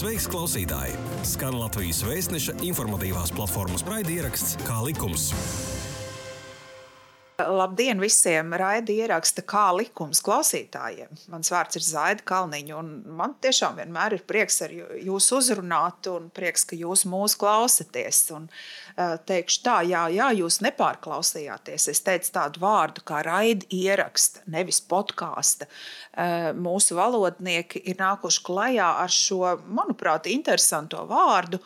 Sveiks, klausītāji! Skan Latvijas vēstneša informatīvās platformas raidieraksts Kā likums. Labdien visiem raidījuma ieraksta kā likums klausītājiem. Mans vārds ir Zaida Kalniņa, un man tiešām vienmēr ir prieks ar jūs uzrunāt, un prieks, ka jūs mūs klausāties. Un, teikšu tā, jā, jā, jūs nepārklausījāties. Es teicu tādu vārdu kā raida ieraksta, nevis podkāsta. Mūsu valodnieki ir nākuši klajā ar šo, manuprāt, interesanto vārdu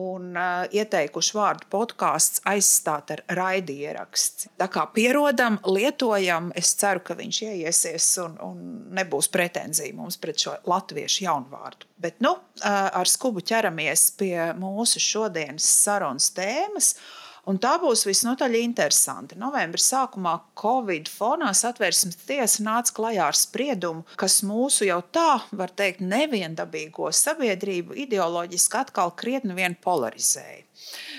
un uh, ieteikuši vārdu podkāsts aizstāt ar raidierakstu. Tā kā pierodam, lietojam, es ceru, ka viņš ieiesies un, un nebūs pretenzija mums pret šo latviešu jaunvārdu. Bet nu, uh, ar skubu ķeramies pie mūsu šodienas sarunas tēmas. Uh, Un tā būs visnotaļ interesanti. Novembra sākumā Covid fonā satversmes tiesa nāca klajā ar spriedumu, kas mūsu jau tā, var teikt, neviendabīgo sabiedrību ideoloģiski atkal krietni vien polarizēja.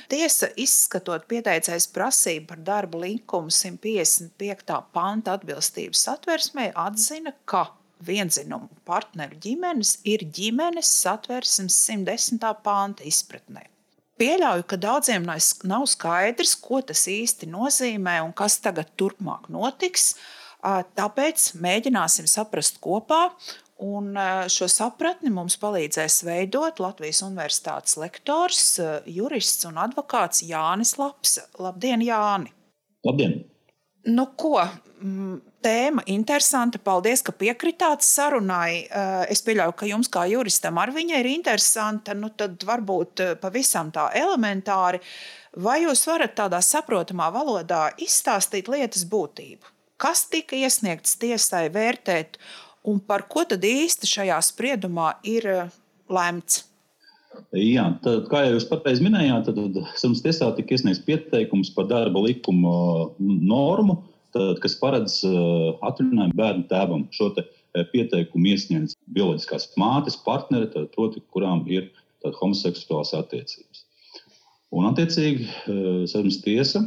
Tiesa, izskatot pieteicējas prasību par darba likumu 155. panta atbilstību satversmē, atzina, ka vienzinumu partneru ģimenes ir ģimenes satversmes 110. panta izpratnē. Pieļauju, ka daudziem nav skaidrs, ko tas īsti nozīmē un kas tagad turpmāk notiks. Tāpēc mēģināsim saprast kopā. Un šo sapratni mums palīdzēs veidot Latvijas Universitātes lektors, jurists un advokāts Jānis Laps. Labdien, Jāni! Labdien! Nu, ko? Tēma interesanta. Paldies, ka piekritāt sarunai. Eh, es pieļauju, ka jums, kā juristam, ar viņu ir interesanta. Nu, tad varbūt eh, pavisam tā elementāri. Vai jūs varat tādā saprotamā valodā izstāstīt lietas būtību? Kas tika iesniegts tiesai vērtēt, un par ko tad īsti šajā spriedumā ir eh, lemts? Jā, tad, kā jau jūs pateicis, minējāt, tad, tad sarunas tiesā tika iesniegts pieteikums par darba likuma normu, tad, kas paredz uh, atvaļinājumu bērnu tēvam. Šo te uh, pieteikumu iesniedz bioloģiskās mātes partneri, tad, proti, kurām ir homoseksuālās attiecības. Un, attiecīgi, uh, sarunas tiesa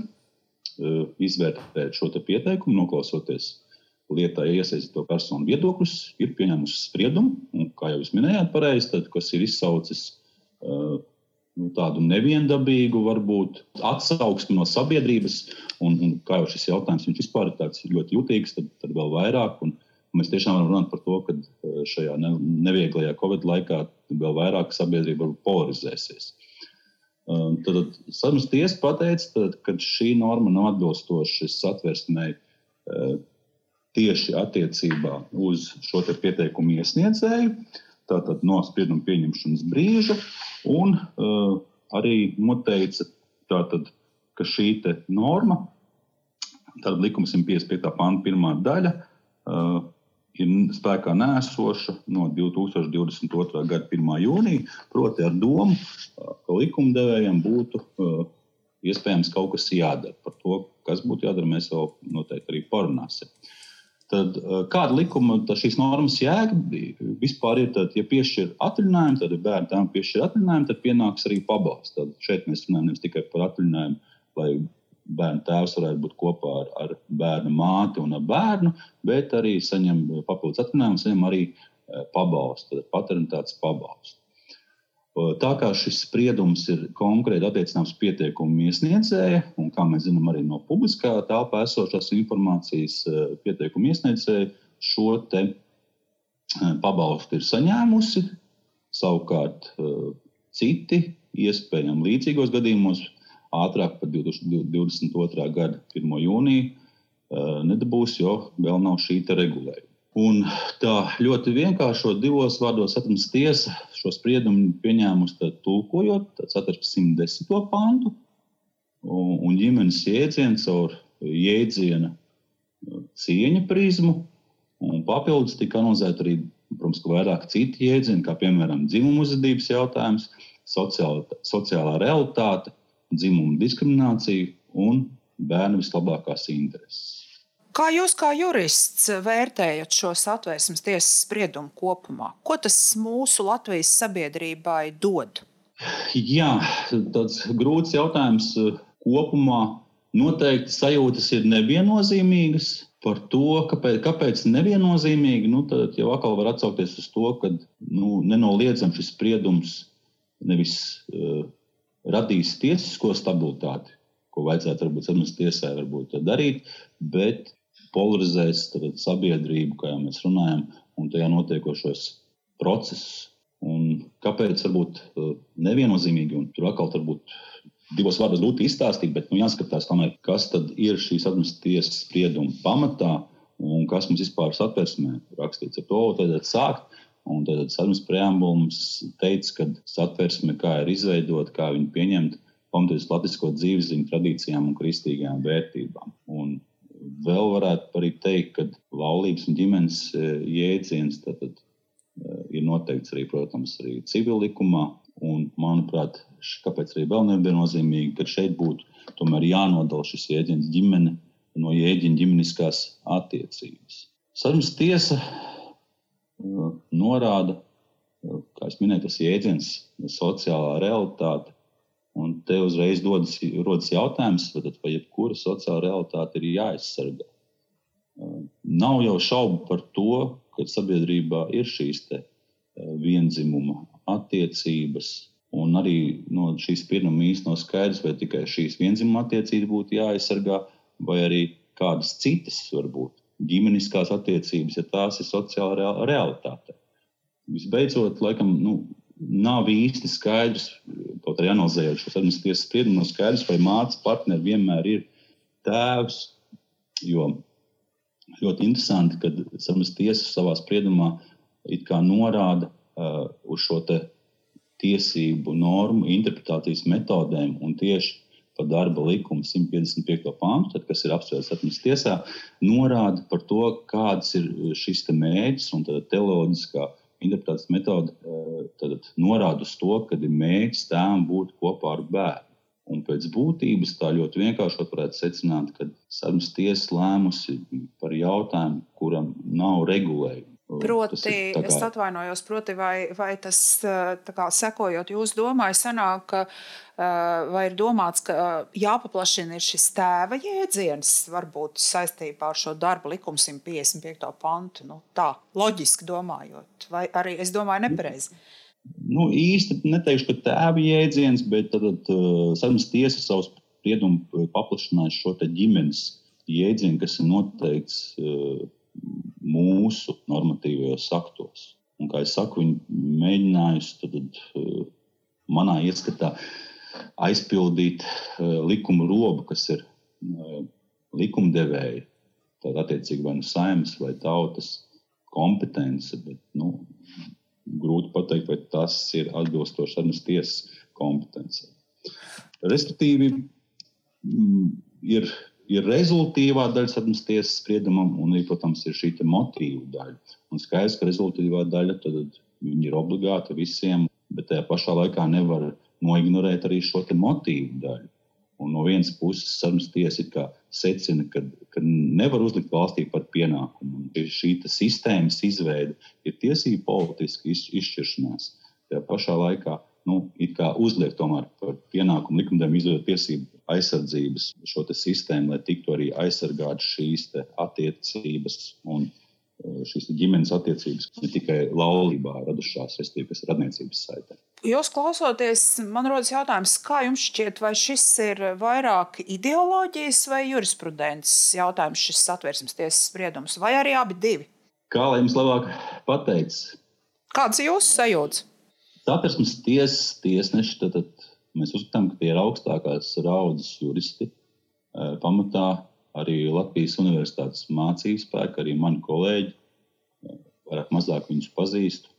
izvērtējot šo pieteikumu, noklausoties lietā iesaistīto personu viedokļus, ir pieņēmusi spriedumu, un, kā jau jūs minējāt, pareizi, tad, kas ir izsaucis nu, tādu neviendabīgu, varbūt atsauksmi no sabiedrības. Un, un kā jau šis jautājums vispār ir ļoti jutīgs, tad, tad vēl vairāk. Un, mēs tiešām varam runāt par to, ka eh, šajā ne, nevieglajā Covid laikā vēl vairāk sabiedrība polarizēsies. Um, tad sarunas tiesa pateica, ka šī norma nav atbilstoša satversmei uh, tieši attiecībā uz šo pieteikumu iesniedzēju. Tātad no sprieduma pieņemšanas brīža, un uh, arī noteica, tātad, ka šī norma, tāda likuma 155. panta pirmā daļa, uh, ir spēkā nēsoša no 2022. gada 1. jūnija, proti ar domu, uh, ka likumdevējiem būtu uh, iespējams kaut kas jādara. Par to, kas būtu jādara, mēs vēl noteikti arī parunāsim. Uh, Tad, eh, kāda likuma šīs normas jēga vispār ir? Tad, ja piešķir atvaļinājumu, tad, ja bērnu tēvam piešķir atvaļinājumu, tad pienāks arī pabalsts. Tad šeit mēs runājam ne tikai par atvaļinājumu, lai bērnu tēvs varētu būt kopā ar, ar bērnu māti un bērnu, bet arī saņem papildus atvaļinājumu, saņem arī eh, pabalstu, paternitātes pabalstu. Tā kā šis spriedums ir konkrēti attiecināms pieteikumu iesniedzēja, un kā mēs zinām arī no publiskā telpā esošās informācijas, pieteikumu iesniedzēja šo te pabalstu ir saņēmusi. Savukārt citi, iespējami līdzīgos gadījumos, ātrāk par 2022. gada 1. jūniju nedabūs, jo vēl nav šī regulējuma. Un tā ļoti vienkāršot divos vārdos satversmes tiesa šo spriedumu pieņēmusi tulkojot satversmes 110. pantu un, un ģimenes jēdzienu caur jēdziena cieņa prizmu. Un papildus tika analizēta arī, protams, vairāk citu jēdzienu, kā piemēram dzimuma uzvedības jautājums, sociāla, sociālā realitāte, dzimuma diskriminācija un bērnu vislabākās intereses. Kā jūs, kā jurists, vērtējat šo satvērsmes tiesas spriedumu kopumā? Ko tas mūsu Latvijas sabiedrībai dod? Jā, tāds grūts jautājums kopumā. noteikti sajūtas ir neviennozīmīgas. Par to, kāpēc, kāpēc neviennozīmīgi, nu, tad jau atkal var atsaukties uz to, ka nu, nenoliedzami šis spriedums nevis uh, radīs tiesisko stabilitāti, ko vajadzētu varbūt sarunas tiesai varbūt darīt, bet polarizēs sabiedrību, kā jau mēs runājam, un tajā notiekošos procesus. Un kāpēc varbūt uh, neviennozīmīgi, un tur atkal varbūt divos vārdos grūti izstāstīt, bet nu, jāskatās, tomēr, kas tad ir šīs administratīvas sprieduma pamatā un kas mums vispār satversmē rakstīts. Ar to vajadzētu sākt. Un tad sarunas preambula mums teica, ka satversme, kā ir izveidota, kā viņu pieņemt, pamatojas latvisko dzīves tradīcijām un kristīgajām vērtībām. Un vēl varētu arī teikt, ka laulības un ģimenes e, jēdziens tad, tad, e, ir noteikts arī, protams, arī civil likumā. Un, manuprāt, kāpēc arī vēl neviennozīmīgi, ka šeit būtu jānodala šis jēdziens ģimene no jēdziena ģimeniskās attiecības. Sarunas tiesa uh, norāda, kā jau minēju, tas jēdziens, sociālā realitāte. Un te uzreiz dodas, rodas jautājums, vai jebkura sociāla realitāte ir jāaizsargā. Uh, nav jau šaubu par to, ka sabiedrībā ir šīs vienzimuma attiecības, Un arī no šīs pirmā īstenībā nav skaidrs, vai tikai šīs vienzimuma attiecības būtu jāaizsargā, vai arī kādas citas, varbūt ģimeniskās attiecības, ja tās ir sociāla realitāte. Visbeidzot, laikam, nu, nav īsti skaidrs, kaut arī analizējot šo administratīvas spriedumu, nav skaidrs, vai mācību partneri vienmēr ir tēvs. Jo ļoti interesanti, ka sarunas tiesa savā spriedumā norāda uh, uz šo tiesību normu interpretācijas metodēm un tieši par darba likumu 155. pāntu, kas ir apspriests atmiņas tiesā, norāda par to, kāds ir šis mērķis un teoloģiskā interpretācijas metode tad, norāda uz to, ka ir mērķis tēvam būt kopā ar bērnu. Un pēc būtības tā ļoti vienkārši varētu secināt, ka sarunas tiesa lēmusi par jautājumu, kuram nav regulējuma. Proti, kā... es atvainojos, proti, vai, vai tas, kā, sekojot jūsu domai, sanāk, ka, vai ir domāts, ka jāpaplašina ir šis tēva jēdziens, varbūt saistībā ar šo darba likumu 155. pantu, nu, tā, loģiski domājot, vai arī es domāju nepareizi. Nu, īsti neteikšu, ka tēva jēdziens, bet tad, tad sarunas tiesa savus spriedumu paplašinās šo ģimenes jēdzienu, kas ir noteikts mūsu normatīvajos aktos. Un, kā jau saku, viņi mēģinājusi tad, tad, manā ieskatā aizpildīt likuma robu, kas ir likumdevēja. Tad, attiecīgi, vai nu saimnes vai tautas kompetence. Bet, nu, grūti pateikt, vai tas ir atbilstoši sarunas tiesas kompetencijai. Respektīvi, ir ir rezultātīvā daļa sarunas tiesas spriedumam, un, arī, protams, ir šī motīva daļa. Un skaidrs, ka rezultātīvā daļa ir obligāta visiem, bet tajā pašā laikā nevar noignorēt arī šo motīvu daļu. Un no vienas puses, sarunas tiesa secina, ka, ka nevar uzlikt valstī par pienākumu. Šī sistēmas izveide ir tiesība politiska izšķiršanās. Tajā pašā laikā nu, uzliek tomēr par pienākumu likumdevēju izveidot tiesību aizsardzības šo sistēmu, lai tiktu arī aizsargātas šīs attiecības un e, šīs ģimenes attiecības, ne tikai laulībā radušās, kas ir radniecības saitē. Jūs klausoties, man rodas jautājums, kā jums šķiet, vai šis ir vairāk ideoloģijas vai jurisprudences jautājums, šis satversmes tiesas spriedums, vai arī abi divi? Kā lai jums labāk pateiks? Kāds ir jūsu sajūta? Satversmes tiesas tiesneši tad, tad Mēs uzskatām, ka tie ir augstākās raudzes juristi. Pamatā arī Latvijas Universitātes mācību spēku, arī mani kolēģi, vairāk mazāk viņus pazīstu.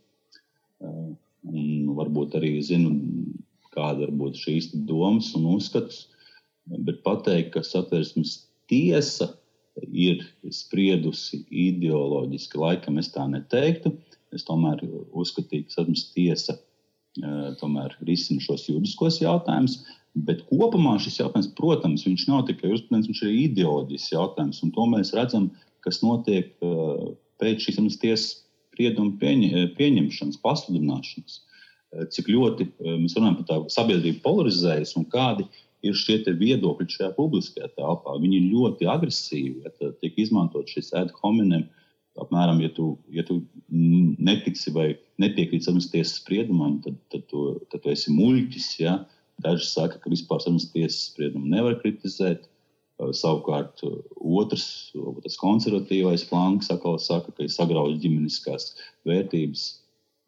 Un varbūt arī zinu, kāda ir šīs domas un uzskatus. Bet pateikt, ka satversmes tiesa ir spriedusi ideoloģiski, laikam es tā neteiktu. Es tomēr uzskatīju, ka satversmes tiesa tomēr risina šos juridiskos jautājumus. Bet kopumā šis jautājums, protams, nav tikai jurisprudence, viņš ir ideoloģisks jautājums. To mēs redzam, kas notiek pēc šīs tiesas sprieduma pieņemšanas, pasludināšanas. Cik ļoti mēs runājam par tādu sabiedrību polarizējas un kādi ir šie viedokļi šajā publiskajā telpā. Viņi ir ļoti agresīvi, ja tiek izmantot šis ad hominem. Apmēram, ja tu, ja tu netici vai nepiekrīti sarunas tiesas spriedumam, tad, tad, tu, tad tu esi muļķis. Ja? Daži saka, ka vispār sarunas tiesas spriedumu nevar kritizēt. Savukārt, otrs, tas konservatīvais flanks, atkal saka, ka ir sagrauts ģimeniskās vērtības,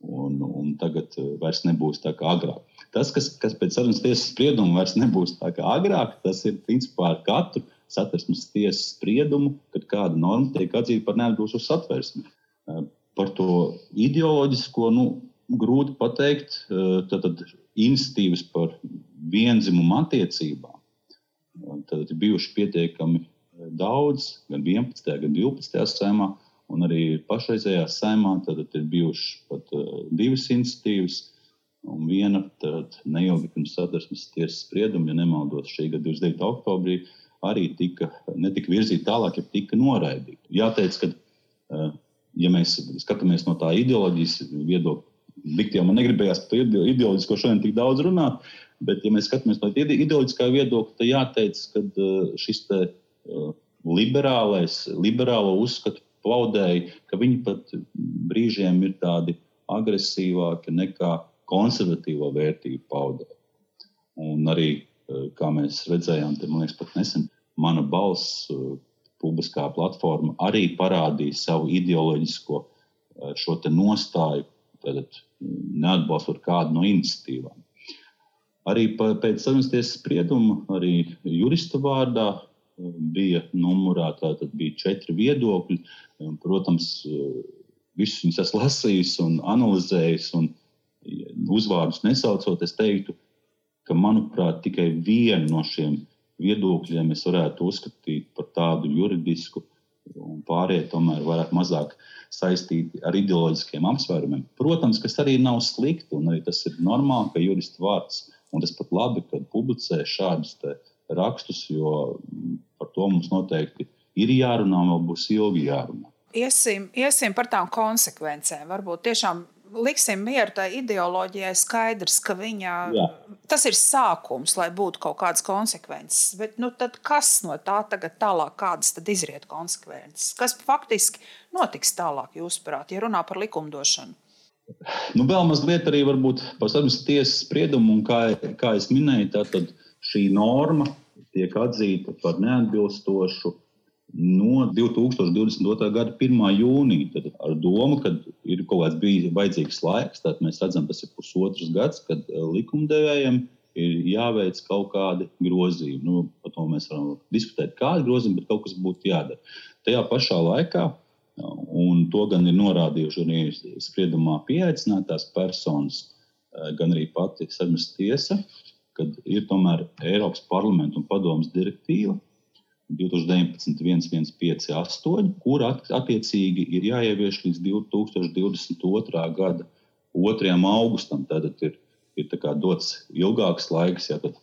un, un tagad vairs nebūs tā kā agrāk. Tas, kas, kas pēc sarunas tiesas sprieduma vairs nebūs tā kā agrāk, tas ir principā ar katru satversmes tiesas spriedumu, kad kāda norma tiek atzīta par neatbilstošu satversmi. Par to ideoloģisko nu, grūti pateikt. Tad, tad institīvas par vienzimumu attiecībām Tad ir bijuši pietiekami eh, daudz, gan 11. gan 12. sēmā, un arī pašreizējā sēmā ir bijušas pat divas institīvas. Un viena neilgi pirms satversmes tiesas sprieduma, ja nemaldos, šī gada 29. oktobrī, arī tika, netika virzīta tālāk, ja tika noraidīta. Jāteic, ka, uh, ja mēs skatāmies no tā ideoloģijas viedokļa, Likt jau man negribējās par to ideoloģisko šodien tik daudz runāt, Bet, ja mēs skatāmies no ideoloģiskā viedokļa, tad jāteic, ka uh, šis te, uh, liberālais, liberālo uzskatu plaudēji, ka viņi pat brīžiem ir tādi agresīvāki nekā konservatīvo vērtību paudēji. Un arī, kā mēs redzējām, te, man liekas, pat nesen mana balss, publiskā platforma arī parādīja savu ideoloģisko šo nostāju, tad neatbalstot kādu no iniciatīvām. Arī pēc sarunas tiesas sprieduma, arī jurista vārdā eh, bija numurā, tātad bija četri viedokļi. Protams, eh, visus viņus esmu lasījis un analizējis, un uzvārdus nesaucot, es teiktu, ka, manuprāt, tikai vienu no šiem viedokļiem es varētu uzskatīt par tādu juridisku, un pārējie tomēr vairāk mazāk saistīti ar ideoloģiskiem apsvērumiem. Protams, kas arī nav slikti, un arī tas ir normāli, ka jurista vārds Un tas pat labi, ka publicē šādus rakstus, jo par to mums noteikti ir jārunā, vēl būs ilgi jārunā. Iesim, iesim par tām konsekvencēm. Varbūt tiešām liksim mieru tai ideoloģijai, skaidrs, ka viņa, Jā. Tas ir sākums, lai būtu kaut kādas konsekvences. Bet nu, kas no tā tagad tālāk, kādas tad izriet konsekvences? Kas faktiski notiks tālāk, jūsuprāt, ja runā par likumdošanu? Nu, vēl mazliet arī par sarunas tiesas spriedumu, un kā, kā es minēju, tad šī norma tiek atzīta par neatbilstošu no 2022. gada 1. jūnija. Tad ar domu, ka ir kaut kāds bijis vajadzīgs laiks, tad mēs redzam, tas ir pusotrs gads, kad eh, likumdevējiem ir jāveic kaut kādi grozījumi. Nu, par to mēs varam diskutēt, kādi grozījumi, bet kaut kas būtu jādara. Tajā pašā laikā Un to gan ir norādījuši arī spriedumā pieaicinātās personas, eh, gan arī pati sarunas tiesa, kad ir tomēr Eiropas parlamenta un padomas direktīva 2019.1158, kur attiecīgi ir jāievieš līdz 2022. gada 2. augustam. Tad ir, ir dots ilgāks laiks, ja tad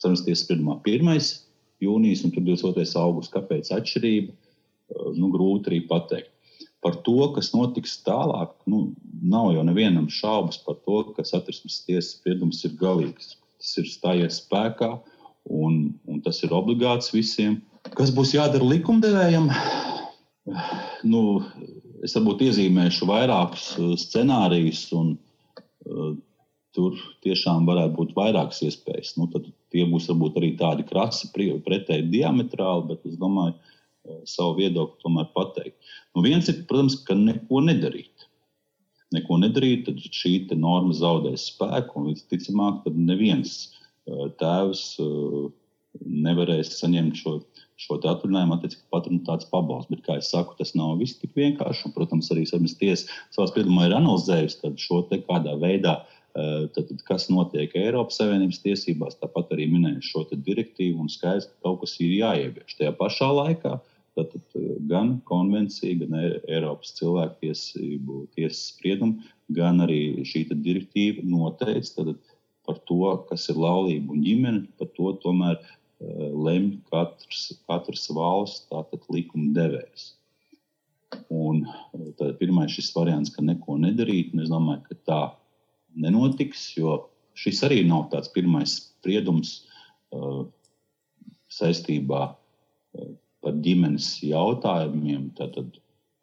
sarunas spriedumā 1. jūnijas un 22. augusts. Kāpēc atšķirība? Eh, nu, grūti arī pateikt par to, kas notiks tālāk, nu, nav jau nevienam šaubas par to, ka satversmes tiesas spriedums ir galīgs. Tas ir stājies spēkā un, un tas ir obligāts visiem. Kas būs jādara likumdevējam? Nu, es varbūt iezīmēšu vairākus uh, scenārijus, un uh, tur tiešām varētu būt vairākas iespējas. Nu, tie būs varbūt arī tādi krasi, pretēji diametrāli, bet es domāju, Eh, savu viedokli tomēr pateikt. Nu, viens ir, protams, ka neko nedarīt. Neko nedarīt, tad šī norma zaudēs spēku, un visticamāk, tad neviens eh, tēvs eh, nevarēs saņemt šo, šo atvaļinājumu, attiecīgi paternitātes pabalstu. Bet, kā jau saku, tas nav viss tik vienkārši. Un, protams, arī saimnes tiesa savā spriedumā ir analizējusi šo te kādā veidā. Tad, tad, kas notiek Eiropas Savienības tiesībās, tāpat arī minēju šo direktīvu, un skaidrs, ka kaut kas ir jāievieš. Tajā pašā laikā Tātad eh, gan konvencija, gan Eiropas cilvēktiesību tiesas spriedumi, gan arī šī direktīva noteica par to, kas ir laulība un ģimene. Par to tomēr lemj katrs, katrs valsts tātad likuma devējs. Un eh, tad pirmais šis variants, ka neko nedarīt, un es domāju, ka tā nenotiks, jo šis arī nav tāds pirmais spriedums uh, saistībā par ģimenes jautājumiem. Tātad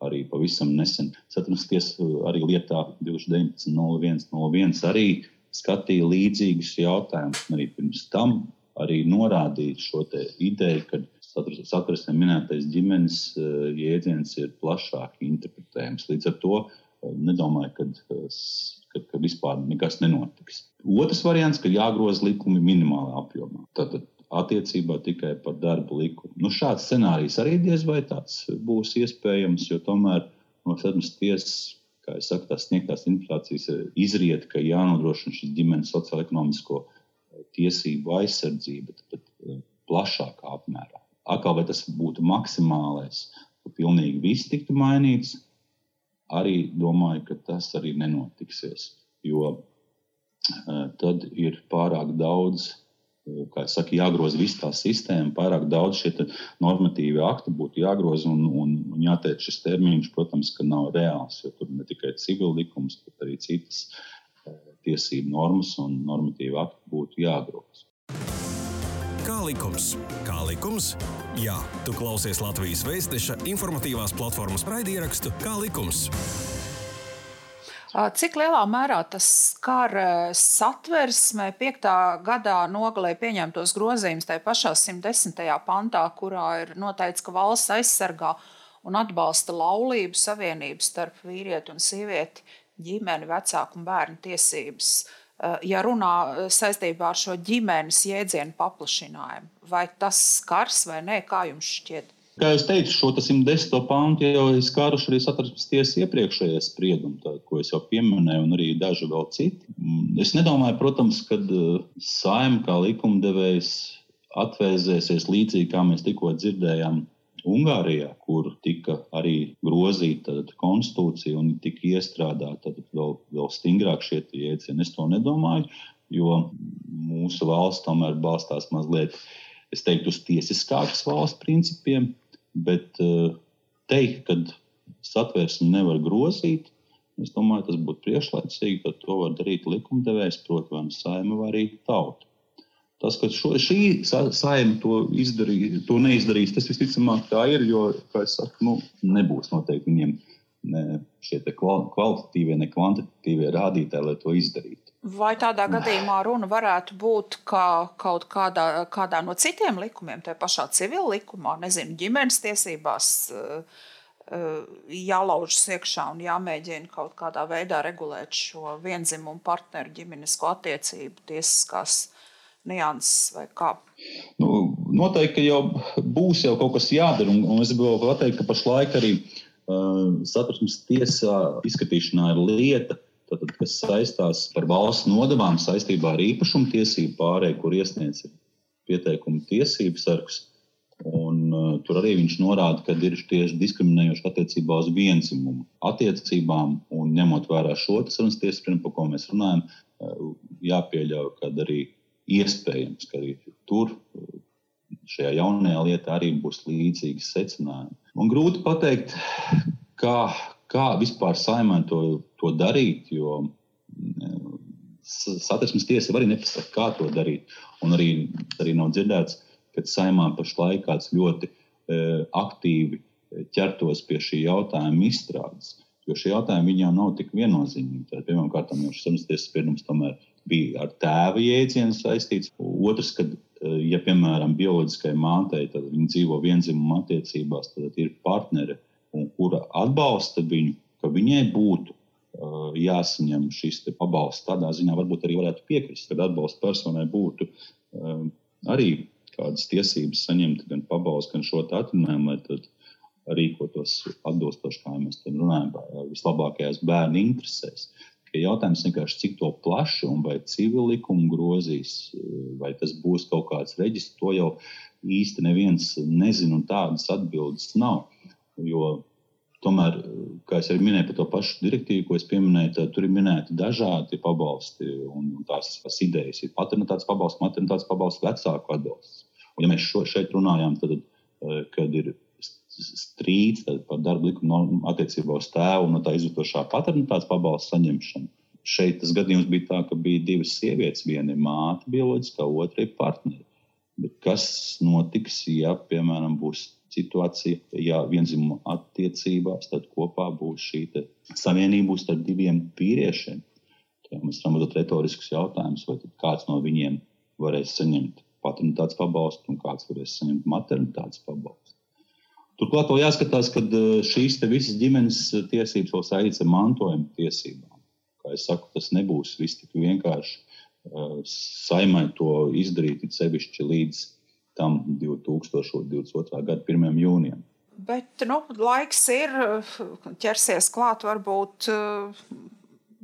arī pavisam nesen satversmes tiesa arī lietā 2019.01.01 arī skatīja līdzīgus jautājumus. Arī pirms tam arī norādīja šo ideju, ka satversmē minētais ģimenes jēdziens ir plašāk interpretējams. Līdz ar to nedomāju, ka, ka, ka vispār nekas nenotiks. Otrs variants, ka jāgroza likumi minimālā apjomā. Tātad attiecībā tikai par darbu likumu. Nu, šāds scenārijs arī diez vai tāds būs iespējams, jo tomēr no satversmes tiesas, kā jau saku, tās sniegtās informācijas izriet, ka jānodrošina šis ģimenes sociālo-ekonomisko tiesību aizsardzība, bet plašākā apmērā. Atkal, vai tas būtu maksimālais, ka pilnīgi viss tiktu mainīts, arī domāju, ka tas arī nenotiksies. Jo uh, tad ir pārāk daudz, uh, kā jau saka, jāgroza viss tā sistēma, pārāk daudz šie normatīvi akti būtu jāgroza un, un, un jāteic šis termiņš, protams, nav reāls, jo tur ne tikai civil likums, bet arī citas tiesību normas un normatīvi akti būtu jāgroza. Kā likums? Kā likums? Jā, tu klausies Latvijas Vēstneša informatīvās platformas raidierakstu Kā likums? Cik lielā mērā tas skar satversmē 5. gadā nogalē pieņemtos grozījumus tajā pašā 110. pantā, kurā ir noteikts, ka valsts aizsargā un atbalsta laulību savienību starp vīrieti un sievieti, ģimeni, vecāku un bērnu tiesības. Eh, ja runā eh, saistībā ar šo ģimenes jēdzienu paplašinājumu. Vai tas skars vai nē, kā jums šķiet? Kā jau teicu, šo 110. pāntu jau ir skāruši arī satversmes tiesas iepriekšējie spriedumi, tā, ko es jau pieminēju, un arī daži vēl citi. Mm, es nedomāju, protams, ka eh, saima kā likumdevējs atvēsēsies līdzīgi, kā mēs tikko dzirdējām Ungārijā, kur tika arī grozīta konstitūcija un tika iestrādāta vēl, vēl stingrāk šie jēdzieni. Es to nedomāju, jo mūsu valsts tomēr balstās mazliet, es teiktu, uz tiesiskākas valsts principiem, bet eh, teikt, ka satversmi nevar grozīt, es domāju, tas būtu priekšlaicīgi, tad to var darīt likumdevējs, proti, vai nu saima vai arī tauta. Tas, ka šo, šī saima to, izdarī, to neizdarīs, tas visticamāk tā ir, jo, kā es saku, nu, nebūs noteikti viņiem ne šie kvalitatīvie, ne kvantitatīvie rādītāji, lai to izdarītu. Vai tādā gadījumā runa varētu būt ka kaut kādā, kādā no citiem likumiem, tajā pašā civil likumā, nezinu, ģimenes tiesībās, eh, eh, jālaužas iekšā un jāmēģina kaut kādā veidā regulēt šo vienzimumu partneru ģimenisko attiecību tiesiskās nianses vai kā? Nu, noteikti jau būs jau kaut kas jādara. Un, un es gribu pateikt, ka pašlaik arī uh, satversmes tiesā izskatīšanā ir lieta, tātad, kas saistās ar valsts nodevām saistībā ar īpašumtiesību pārēju, kur iesniedz pieteikumu tiesību sargs. Un, uh, tur arī viņš norāda, ka ir tieši diskriminējoši attiecībā uz vienzimumu attiecībām, un ņemot vērā šo sarunas tiesību, par ko mēs runājam, uh, jāpieļauj, ka arī iespējams, ka arī tur, šajā jaunajā lietā, arī būs līdzīgas secinājumi. Man grūti pateikt, kā, kā vispār saimē to, to darīt, jo satversmes tiesa arī nepasaka, kā to darīt. Un arī, arī nav dzirdēts, ka saimā pašlaik kāds ļoti e, aktīvi ķertos pie šī jautājuma izstrādes. Jo šie jautājumi jau nav tik viennozīmīgi. Pirmkārt, jau šis samestiesas spriedums tomēr bija ar tēva jēdzienu saistīts. Otrs, kad, eh, ja, piemēram, bioloģiskai mātei, tad viņa dzīvo vienzimuma attiecībās, tad ir partneri, kura atbalsta viņu, ka viņai būtu uh, jāsaņem šis pabalsts. Tādā ziņā varbūt arī varētu piekrist, ka atbalsta personai būtu uh, arī kādas tiesības saņemt gan pabalstu, gan šo atrunājumu, lai rīkotos atbilstoši, kā mēs te runājam, vislabākajās bērnu interesēs ka jautājums vienkārši cik to plaši un vai civil likumu grozīs, vai tas būs kaut kāds reģistrs, to jau īsti neviens nezina un tādas atbildes nav. Jo tomēr, kā jau minēju par to pašu direktīvu, ko es pieminēju, tur ir minēti dažādi pabalsti un tās, tās idejas. Ir paternitātes pabalsts, maternitātes pabalsts, vecāku atbalsts. Un, ja mēs šo, šeit runājam, tad, eh, kad ir strīds par darba likumu attiecībā uz tēvu un no tā izvetošā paternitātes pabalsta saņemšanu. Šeit tas gadījums bija tā, ka bija divas sievietes. Viena ir māte, bioloģiskā, otra ir partneri. Bet kas notiks, ja, piemēram, būs situācija, ja vienzimuma attiecībās tad kopā būs šī savienība starp diviem vīriešiem? Ja mēs varam uzdot retoriskus jautājumus, vai kāds no viņiem varēs saņemt paternitātes pabalstu un kāds varēs saņemt maternitātes pabalstu. Turklāt vēl jāskatās, ka eh, šīs visas ģimenes tiesības vēl saistītas ar mantojuma tiesībām. Kā jau saku, tas nebūs viss tik vienkārši uh, saimai to izdarīt, it sevišķi līdz tam 2022. gada 1. jūnijam. Bet nu, laiks ir, ķersies klāt, varbūt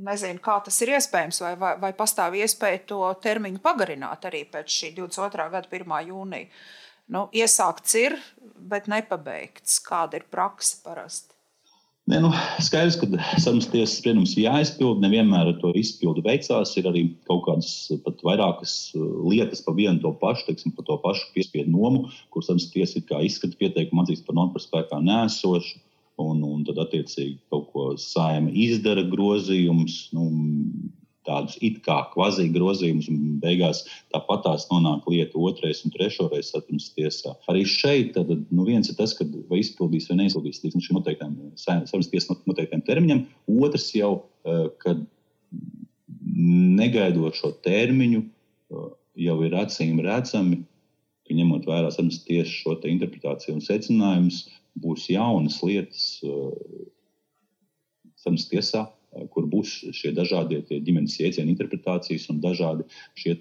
nezinu, kā tas ir iespējams, vai, vai, vai pastāv iespēja to termiņu pagarināt arī pēc šī 22. gada 1. jūnija. Nu, iesākts ir, bet nepabeigts. Kāda ir praksa parasti? Ne, nu, skaidrs, ka sarunas tiesas spriedums ir jāizpild. Nevienmēr ar to izpildu veicās. Ir arī kaut kādas pat vairākas uh, lietas par vienu to pašu, teiksim, par to pašu piespiedu nomu, kur sarunas tiesa izskata pieteikumu atzīst par non-perspēkā nēsošu. Un, un tad, attiecīgi, kaut ko saima izdara grozījums. Nu, tādus it kā kvazi grozījumus, un beigās tāpat tās nonāk lieta otrais un trešoreiz satversmes tiesā. Arī šeit tad, nu, viens ir tas, ka vai izpildīs vai neizpildīs līdz šim noteiktām satversmes tiesas noteiktiem termiņam, otrs jau, eh, kad negaidot šo termiņu, eh, jau ir acīm redzami, ka ņemot vērā satversmes tiesas šo interpretāciju un secinājumus, būs jaunas lietas eh, satversmes tiesā kur būs šie dažādie ģimenes jēdzienu interpretācijas un dažādi šie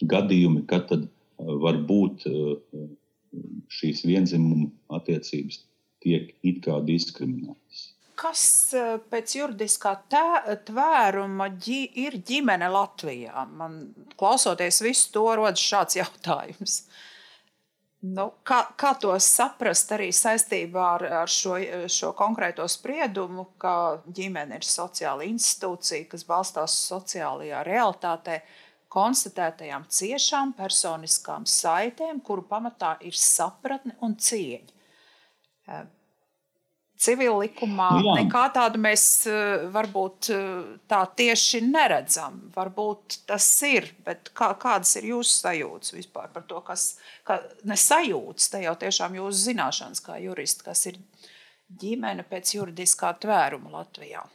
gadījumi, kad tad eh, var būt eh, šīs vienzimuma attiecības tiek it kā diskriminētas. Kas pēc juridiskā tvēruma ģi, ir ģimene Latvijā? Man klausoties visu to, rodas šāds jautājums. Nu, kā, kā to saprast arī saistībā ar, ar šo, šo konkrēto spriedumu, ka ģimene ir sociāla institūcija, kas balstās sociālajā realitātē, konstatētajām ciešām personiskām saitēm, kuru pamatā ir sapratne un cieņa civil likumā Jā. nekā tādu mēs eh, varbūt eh, tā tieši neredzam. Varbūt tas ir, bet kā, kādas ir jūsu sajūtas vispār par to, kas nesajūtas, te jau tiešām jūsu zināšanas kā juristi, kas ir ģimene pēc juridiskā tvēruma Latvijā?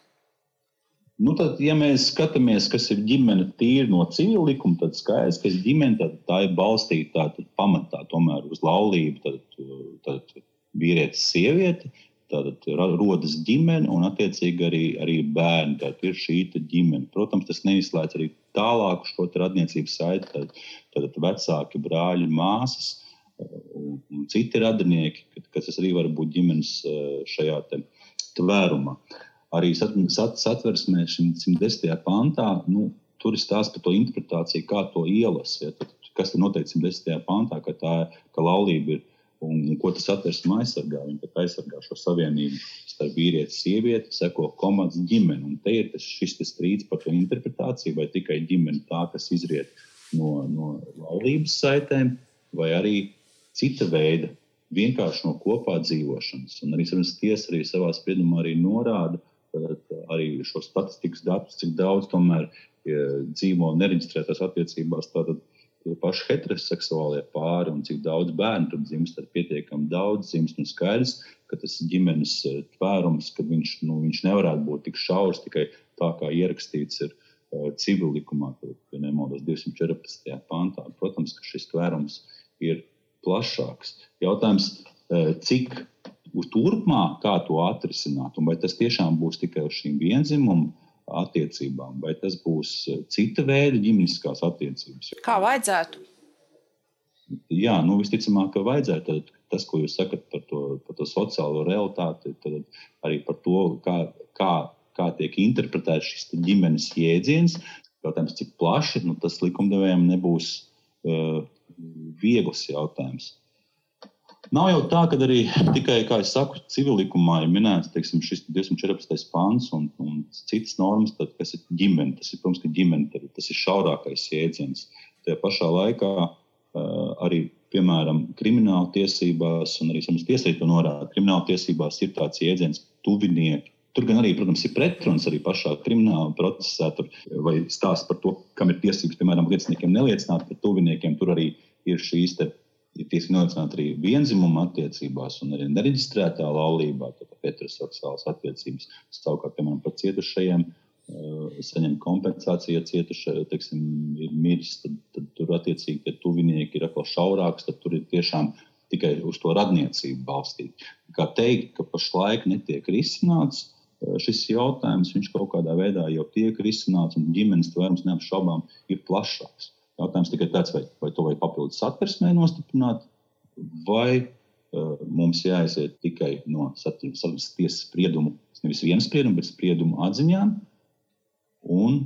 Nu, tad, ja mēs skatāmies, kas ir ģimene tīri no civila likuma, tad skaidrs, ka ģimene tad, tā ir balstīta pamatā tomēr uz laulību. Tad, tad vīrietis, sieviete, Tātad rodas ģimene un, attiecīgi, arī, arī bērni. Tātad ir šī ģimene. Protams, tas neizslēdz arī tālāku šo radniecības saiti. Tad, tad vecāki, brāļi, māsas un, un citi radinieki, kas arī var būt ģimenes šajā tvērumā. Arī satversmē, 110. pantā, nu, tur ir stāsts par to interpretāciju, kā to ielasīt. Ja, kas ir noteikts 110. pantā, ka, tā, ka laulība ir Un, un ko tas atversme aizsargā? Viņa aizsargā šo savienību starp vīrieti un sievieti, seko komandas ģimeni. Un te ir tas, šis tas strīds par to interpretāciju, vai tikai ģimene tā, kas izriet no, no laulības saitēm, vai arī cita veida, vienkārši no kopā dzīvošanas. Un arī sarunas tiesa arī savā spriedumā arī norāda arī šo statistikas datus, cik daudz tomēr ja, dzīvo nereģistrētās attiecībās. Tātad, tie paši heteroseksuālie pāri un cik daudz bērnu tur dzimst, tad pietiekami daudz dzimst. Un skaidrs, ka tas ģimenes eh, tvērums, ka viņš, nu, viņš nevarētu būt tik šaurs tikai tā, kā ierakstīts ir uh, civil likumā, ja nemaldos 214. pantā. Protams, ka šis tvērums ir plašāks. Jautājums, uh, cik turpmāk, kā to atrisināt, un vai tas tiešām būs tikai uz šīm vienzimumu attiecībām, vai tas būs eh, cita veida ģimeniskās attiecības. Kā vajadzētu? Jā, nu, visticamāk, ka vajadzētu. Tad, tas, ko jūs sakat par to, par to sociālo realitāti, arī par to, kā, kā, kā tiek interpretēts šis ģimenes jēdziens. Jautājums, cik plaši, nu, tas likumdevējiem nebūs uh, viegls jautājums. Nav jau tā, ka arī tikai, kā jau saku, civilikumā ir minēts teiksim, šis 214. pāns un, un citas normas, tad, kas ir ģimene. Tas ir, protams, ģimene tas ir šaurākais jēdziens. Tajā pašā laikā uh, arī, piemēram, krimināla tiesībās, un arī tiesai to norāda, krimināla tiesībās ir tāds jēdziens tuvinieki. Tur gan arī, protams, ir pretruns arī pašā krimināla procesā, tur, vai stāsts par to, kam ir tiesības, piemēram, lieciniekiem neliecināt par tuviniekiem. Tur arī ir šīs ir tiek nodrošināta arī vienzimuma attiecībās un arī nereģistrētā laulībā, tātad heteroseksuālas attiecības. Savukārt, piemēram, par cietušajiem saņem kompensāciju, ja cietušais teiksim, ir miris, tad, tad tur attiecīgi tie tuvinieki ir atkal šaurāks, tad tur ir tiešām tikai uz to radniecību balstīti. Kā teikt, ka pašlaik netiek risināts šis jautājums, viņš kaut kādā veidā jau tiek risināts, un ģimenes tvērums neapšaubām ir plašāks. Jautājums tikai tāds, vai, vai to vajag papildus satversmē nostiprināt, vai uh, mums jāaiziet tikai no satversmes tiesas spriedumu, nevis viena sprieduma, bet spriedumu atziņām, un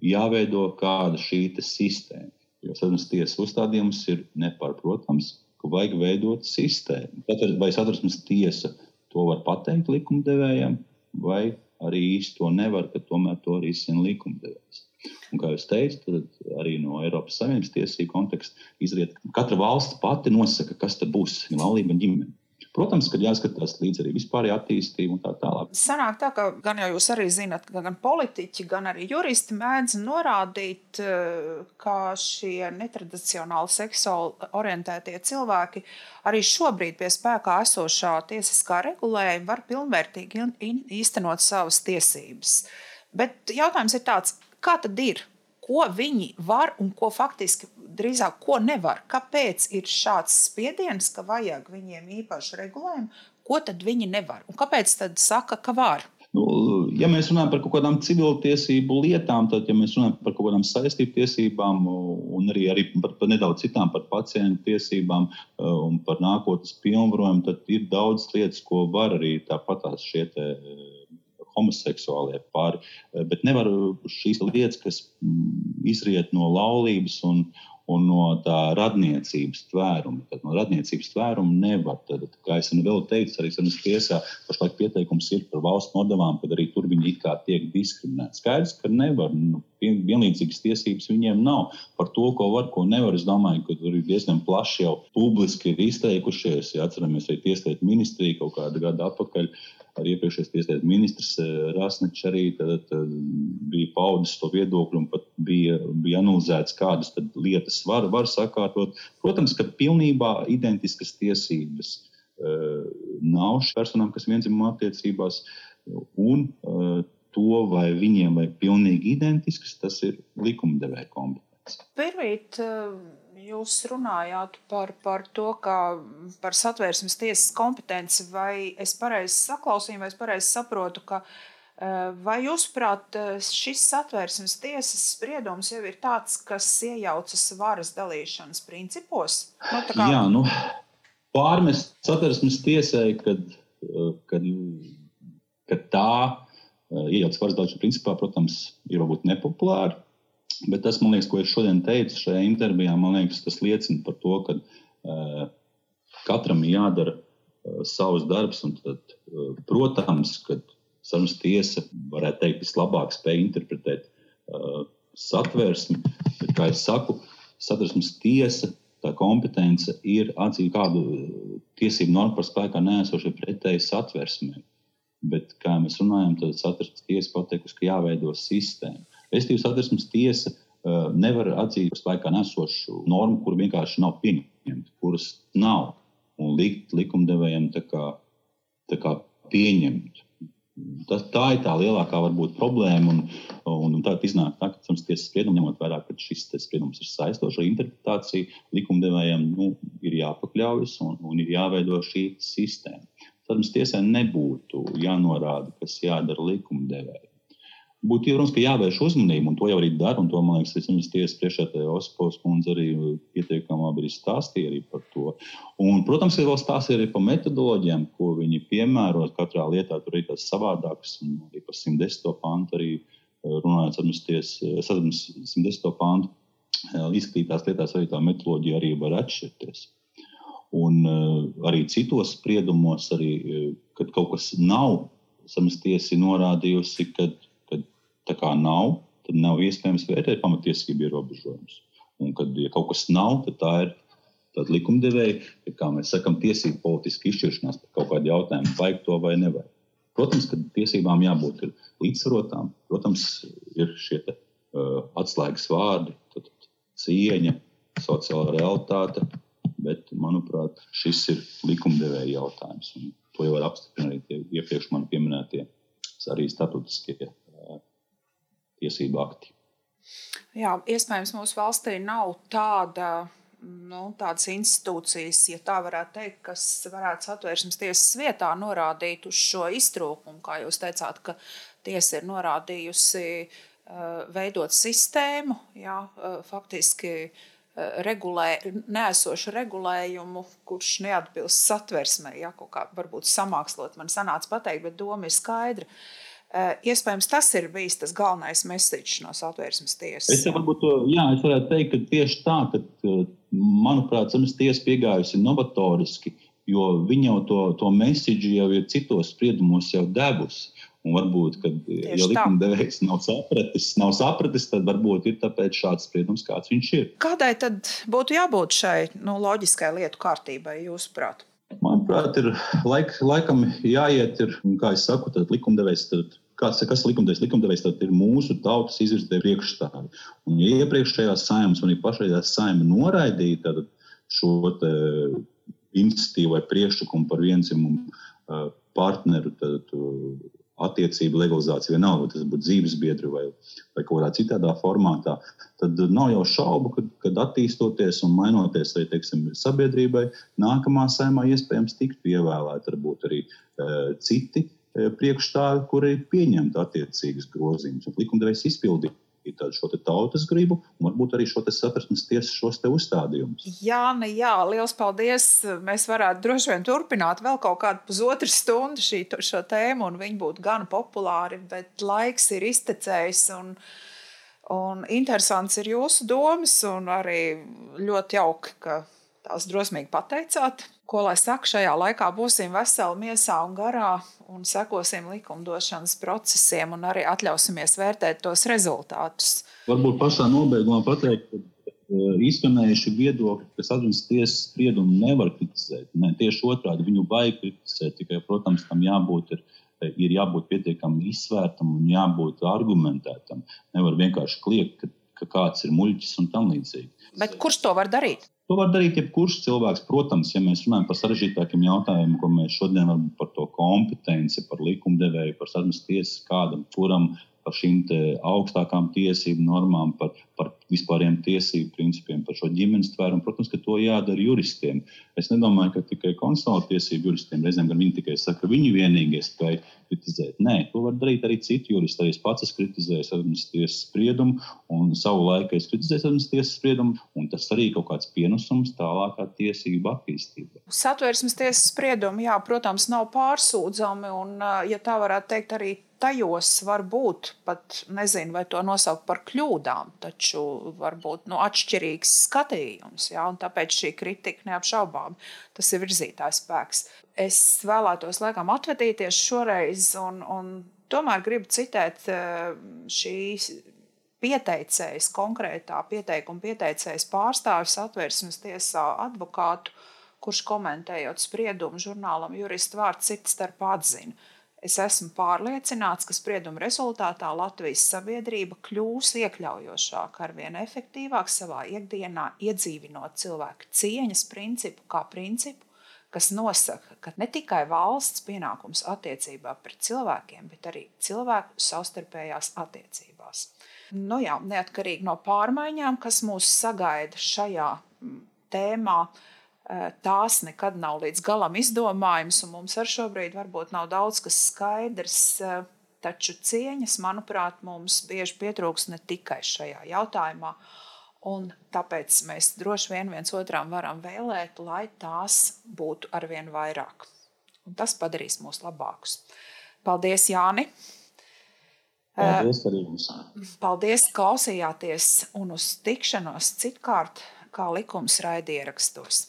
jāveido kāda šī sistēma. Jo satversmes tiesas uzstādījums ir nepārprotams, ka vajag veidot sistēmu. Tad vai satversmes tiesa to var pateikt likumdevējiem, vai arī īsti to nevar, ka tomēr to risina likumdevējs. Un, kā teicat, tad arī no Eiropas Savienības tiesību konteksta izriet, ka katra valsts pati nosaka, kas tad būs laulība un ģimene. Protams, ka jāskatās līdz arī vispārējai attīstībai un tā tālāk. Sanāk tā, ka gan jau jūs arī zinat, ka gan politiķi, gan arī juristi mēdz norādīt, eh, ka šie netradicionāli seksuāli orientētie cilvēki arī šobrīd pie spēkā esošā tiesiskā regulējuma var pilnvērtīgi īstenot savas tiesības. Bet jautājums ir tāds, kā tad ir? Ko viņi var un ko faktiski drīzāk ko nevar. Kāpēc ir šāds spiediens, ka vajag viņiem īpašu regulējumu, ko tad viņi nevar? Un kāpēc tad saka, ka var? Nu, ja mēs runājam par kaut kādām civiltiesību lietām, tad, ja mēs runājam par kaut kādām saistību tiesībām un arī, arī par, par nedaudz citām, par pacientu tiesībām un par nākotnes pilnvarojumu, tad ir daudz lietas, ko var arī tāpatās šie te homoseksuālie pāri. Uh, bet nevar šīs lietas, kas mm, izriet no laulības un, un no tā radniecības tvēruma. Tad no radniecības tvēruma nevar. Tad, kā es jau teicu, arī sanas tiesā pašlaik pieteikums ir par valsts nodevām, kad arī tur viņi it kā tiek diskriminēti. Skaidrs, ka nevar. Nu, vienlīdzīgas tiesības viņiem nav. Par to, ko var, ko nevar. Es domāju, ka tur ir diezgan plaši jau publiski izteikušies. Ja atceramies, arī Tieslietu ministrija kaut kādu gadu atpakaļ. Arī iepriekšējais tieslietu ministrs eh, Rasničs arī tad, tad bija paudis to viedokli un pat bija, bija analizēts, kādas lietas var, var sakārtot. Protams, ka pilnībā identiskas tiesības uh, nav šīm personām, kas vienzimuma attiecībās. Un, uh, to, vai viņiem vajag pilnīgi identisks, tas ir likumdevēja kompetence. Pirmīt, eh, jūs runājāt par, par to, kā par satvērsmes tiesas kompetenci, vai es pareizi saklausīju, vai es pareizi saprotu, ka eh, vai jūsuprāt eh, šis satvērsmes tiesas spriedums jau ir tāds, kas iejaucas varas dalīšanas principos? Nu, kā... Jā, nu, pārmest satvērsmes tiesai, kad, kad, kad tā Eh, iejaucas varas dalīšana principā, protams, ir varbūt nepopulāri. Bet tas, man liekas, ko es šodien teicu šajā intervijā, man liekas, tas liecina par to, ka uh, katram ir jādara uh, savs darbs. Tad, uh, protams, ka sarunas tiesa, varētu teikt, vislabāk spēj interpretēt uh, satversmi. Bet, kā jau saku, satversmes tiesa tā kompetence ir atzīt kādu tiesību normu par spēkā nēsošu pretēji satversmei. Bet, kā mēs runājam, tad satversmes tiesa pateikusi, ka jāveido sistēma. Restīvi satversmes tiesa uh, nevar atzīt par spēkā nesošu normu, kur vienkārši nav pieņemta, kuras nav un likt likumdevējiem tā kā, tā kā pieņemt. Tas, tā ir tā lielākā varbūt, problēma. Un, un, un tad iznāk tā, ka tiesas spriedums, ņemot vērā, ka šis spriedums ir saistošs ar interpretāciju, likumdevējiem nu, ir jāpakļaujas un, un ir jāveido šī sistēma tad mums tiesai nebūtu jānorāda, kas jādara likumdevēji. Būtu ierodas, ka jāvērš uzmanība, un to jau arī dara. To, man liekas, vismaz tiesas priekšētāja Osakovs kundze arī pietiekamā arī stāstīja arī par to. Un, protams, ir vēl stāstīja arī par metodoloģijām, ko viņi piemēro. Katrā lietā tur ir tas savādāks, un arī par 110. pantu arī eh, runājot sadarbības 110. pantu. Eh, izskatītās lietās arī tā metodoloģija arī var atšķirties. Un uh, arī citos spriedumos, arī, uh, kad kaut kas nav, samstiesi norādījusi, ka, kad tā kā nav, tad nav iespējams vērtēt pamatiesību ierobežojumus. Un, kad ja kaut kas nav, tad tā ir tad likumdevēja, ja, kā mēs sakām, tiesību politiski izšķiršanās par kaut kādu jautājumu, vajag to vai nevajag. Protams, ka tiesībām jābūt līdzsvarotām. Protams, ir šie te, uh, atslēgas vārdi, tad, cieņa, sociāla realitāte. Bet, manuprāt, šis ir likumdevēja jautājums. To jau var apstiprināt arī iepriekš man pieminētie arī starptautiskie tiesību akti. Jā, iespējams, mūsu valstī nav tāda nu, tādas institūcijas, ja tā varētu teikt, kas varētu satvērsmes tiesas vietā norādīt uz šo iztrūkumu. Kā jūs teicāt, ka tiesa ir norādījusi uh, veidot sistēmu, jā, uh, faktiski uh, regulē, neesošu regulējumu, kurš neatbilst satversmei. Jā, kaut kā varbūt samākslot man sanāca pateikt, bet doma ir skaidra. Iespējams, tas ir bijis tas galvenais mesiķis no satversmes tiesas. Es, varbūt, jā, es varētu teikt, ka tieši tā, ka manuprāt, zemes tiesa piegājusi novatoriski, jo viņi jau to, to mēsīģi jau ir citos spriedumos jau devusi. Un varbūt, kad Tieši ja likumdevējs nav sapratis, nav sapratis, tad varbūt ir šāds spriedums, kāds viņš ir. Kādai tad būtu jābūt šai nu, loģiskai lietu kārtībai, jūsuprāt? Manuprāt, ir laik, laikam jāiet, ir, kā jau saku, tad likumdevējs kāds kas likumdevējs, likumdevējs tad ir mūsu tautas izvirzītie priekšstāvi. Un, ja iepriekšējā saimnes un arī pašreizējā saima noraidīja šo iniciatīvu vai priekšlikumu par vienzimumu partneru tad, attiecību legalizāciju, vienalga, vai tas būtu dzīves biedri vai, vai kādā citādā formātā, tad nav jau šaubu, ka, kad attīstoties un mainoties arī teiksim, sabiedrībai, nākamā saimā iespējams tiktu ievēlēti varbūt arī e, citi E, priekšstāvi, kuri pieņemtu attiecīgas grozījumus. Likumdevējs izpildīja šo tautas gribu un varbūt arī šo satversmes tiesas šos uzstādījumus. Jā, ne, jā, liels paldies. Mēs varētu droši vien turpināt vēl kaut kādu pusotru stundu šī, šo tēmu, un viņi būtu gan populāri, bet laiks ir iztecējis. Un, un interesants ir jūsu domas, un arī ļoti jauki, ka tās drosmīgi pateicāt ko lai saka, šajā laikā būsim veseli miesā un garā un sekosim likumdošanas procesiem un arī atļausimies vērtēt tos rezultātus. Varbūt pašā nobeigumā pateikt, ka e, izskanējuši viedokļi, kas atzīst tiesas spriedumu, nevar kritizēt. Ne, tieši otrādi viņu vajag kritizēt, tikai, protams, tam jābūt. Ir, ir jābūt pietiekami izsvērtam un jābūt argumentētam. Nevar vienkārši kliegt, ka, ka kāds ir muļķis un tam līdzīgi. Bet kurš to var darīt? To var darīt jebkurš cilvēks. Protams, ja mēs runājam par sarežģītākiem jautājumiem, ko mēs šodien varam par to kompetenci, par likumdevēju, par sadarbības tiesu, kādam, kuram par šīm augstākām tiesību normām, par, par vispāriem tiesību principiem, par šo ģimenes tvērumu. Protams, ka to jādara juristiem. Es nedomāju, ka tikai konsultāru tiesību juristiem reizēm viņi tikai saka, ka viņi vienīgie spēj kritizēt. Nē, to var darīt arī citi juristi. Arī es pats esmu kritizējis administratīvas spriedumu, un savu laiku es kritizēju administratīvas spriedumu, un tas arī kaut kāds pienesums tālākā tiesību attīstībā. Satversmes tiesas spriedumi, jā, protams, nav pārsūdzami, un, ja tā varētu teikt, arī tajos var būt pat nezinu, vai to nosaukt par kļūdām, taču var būt nu, atšķirīgs skatījums. Ja, tāpēc šī kritika neapšaubām tas ir virzītājs spēks. Es vēlētos laikam atvedīties šoreiz, un, un tomēr gribu citēt eh, šīs pieteicējs, konkrētā pieteikuma pieteicējs pārstāvis atvērsmes tiesā advokātu, kurš komentējot spriedumu žurnālam juristu vārdu citu starp atzina Es esmu pārliecināts, ka sprieduma rezultātā Latvijas sabiedrība kļūs iekļaujošāka, arvien efektīvāk savā ikdienā iedzīvinot cilvēku cieņas principu kā principu, kas nosaka, ka ne tikai valsts pienākums attiecībā pret cilvēkiem, bet arī cilvēku savstarpējās attiecībās. Nu jā, neatkarīgi no pārmaiņām, kas mūs sagaida šajā mm, tēmā, uh, tās nekad nav līdz galam izdomājamas, un mums ar šobrīd varbūt nav daudz kas skaidrs. Eh, taču cieņas, manuprāt, mums bieži pietrūks ne tikai šajā jautājumā. Un tāpēc mēs droši vien viens otram varam vēlēt, lai tās būtu arvien vairāk. Un tas padarīs mūs labākus. Paldies, Jāni! Paldies, arī jums! Paldies, klausījāties un uz tikšanos citkārt, kā likums raidierakstos.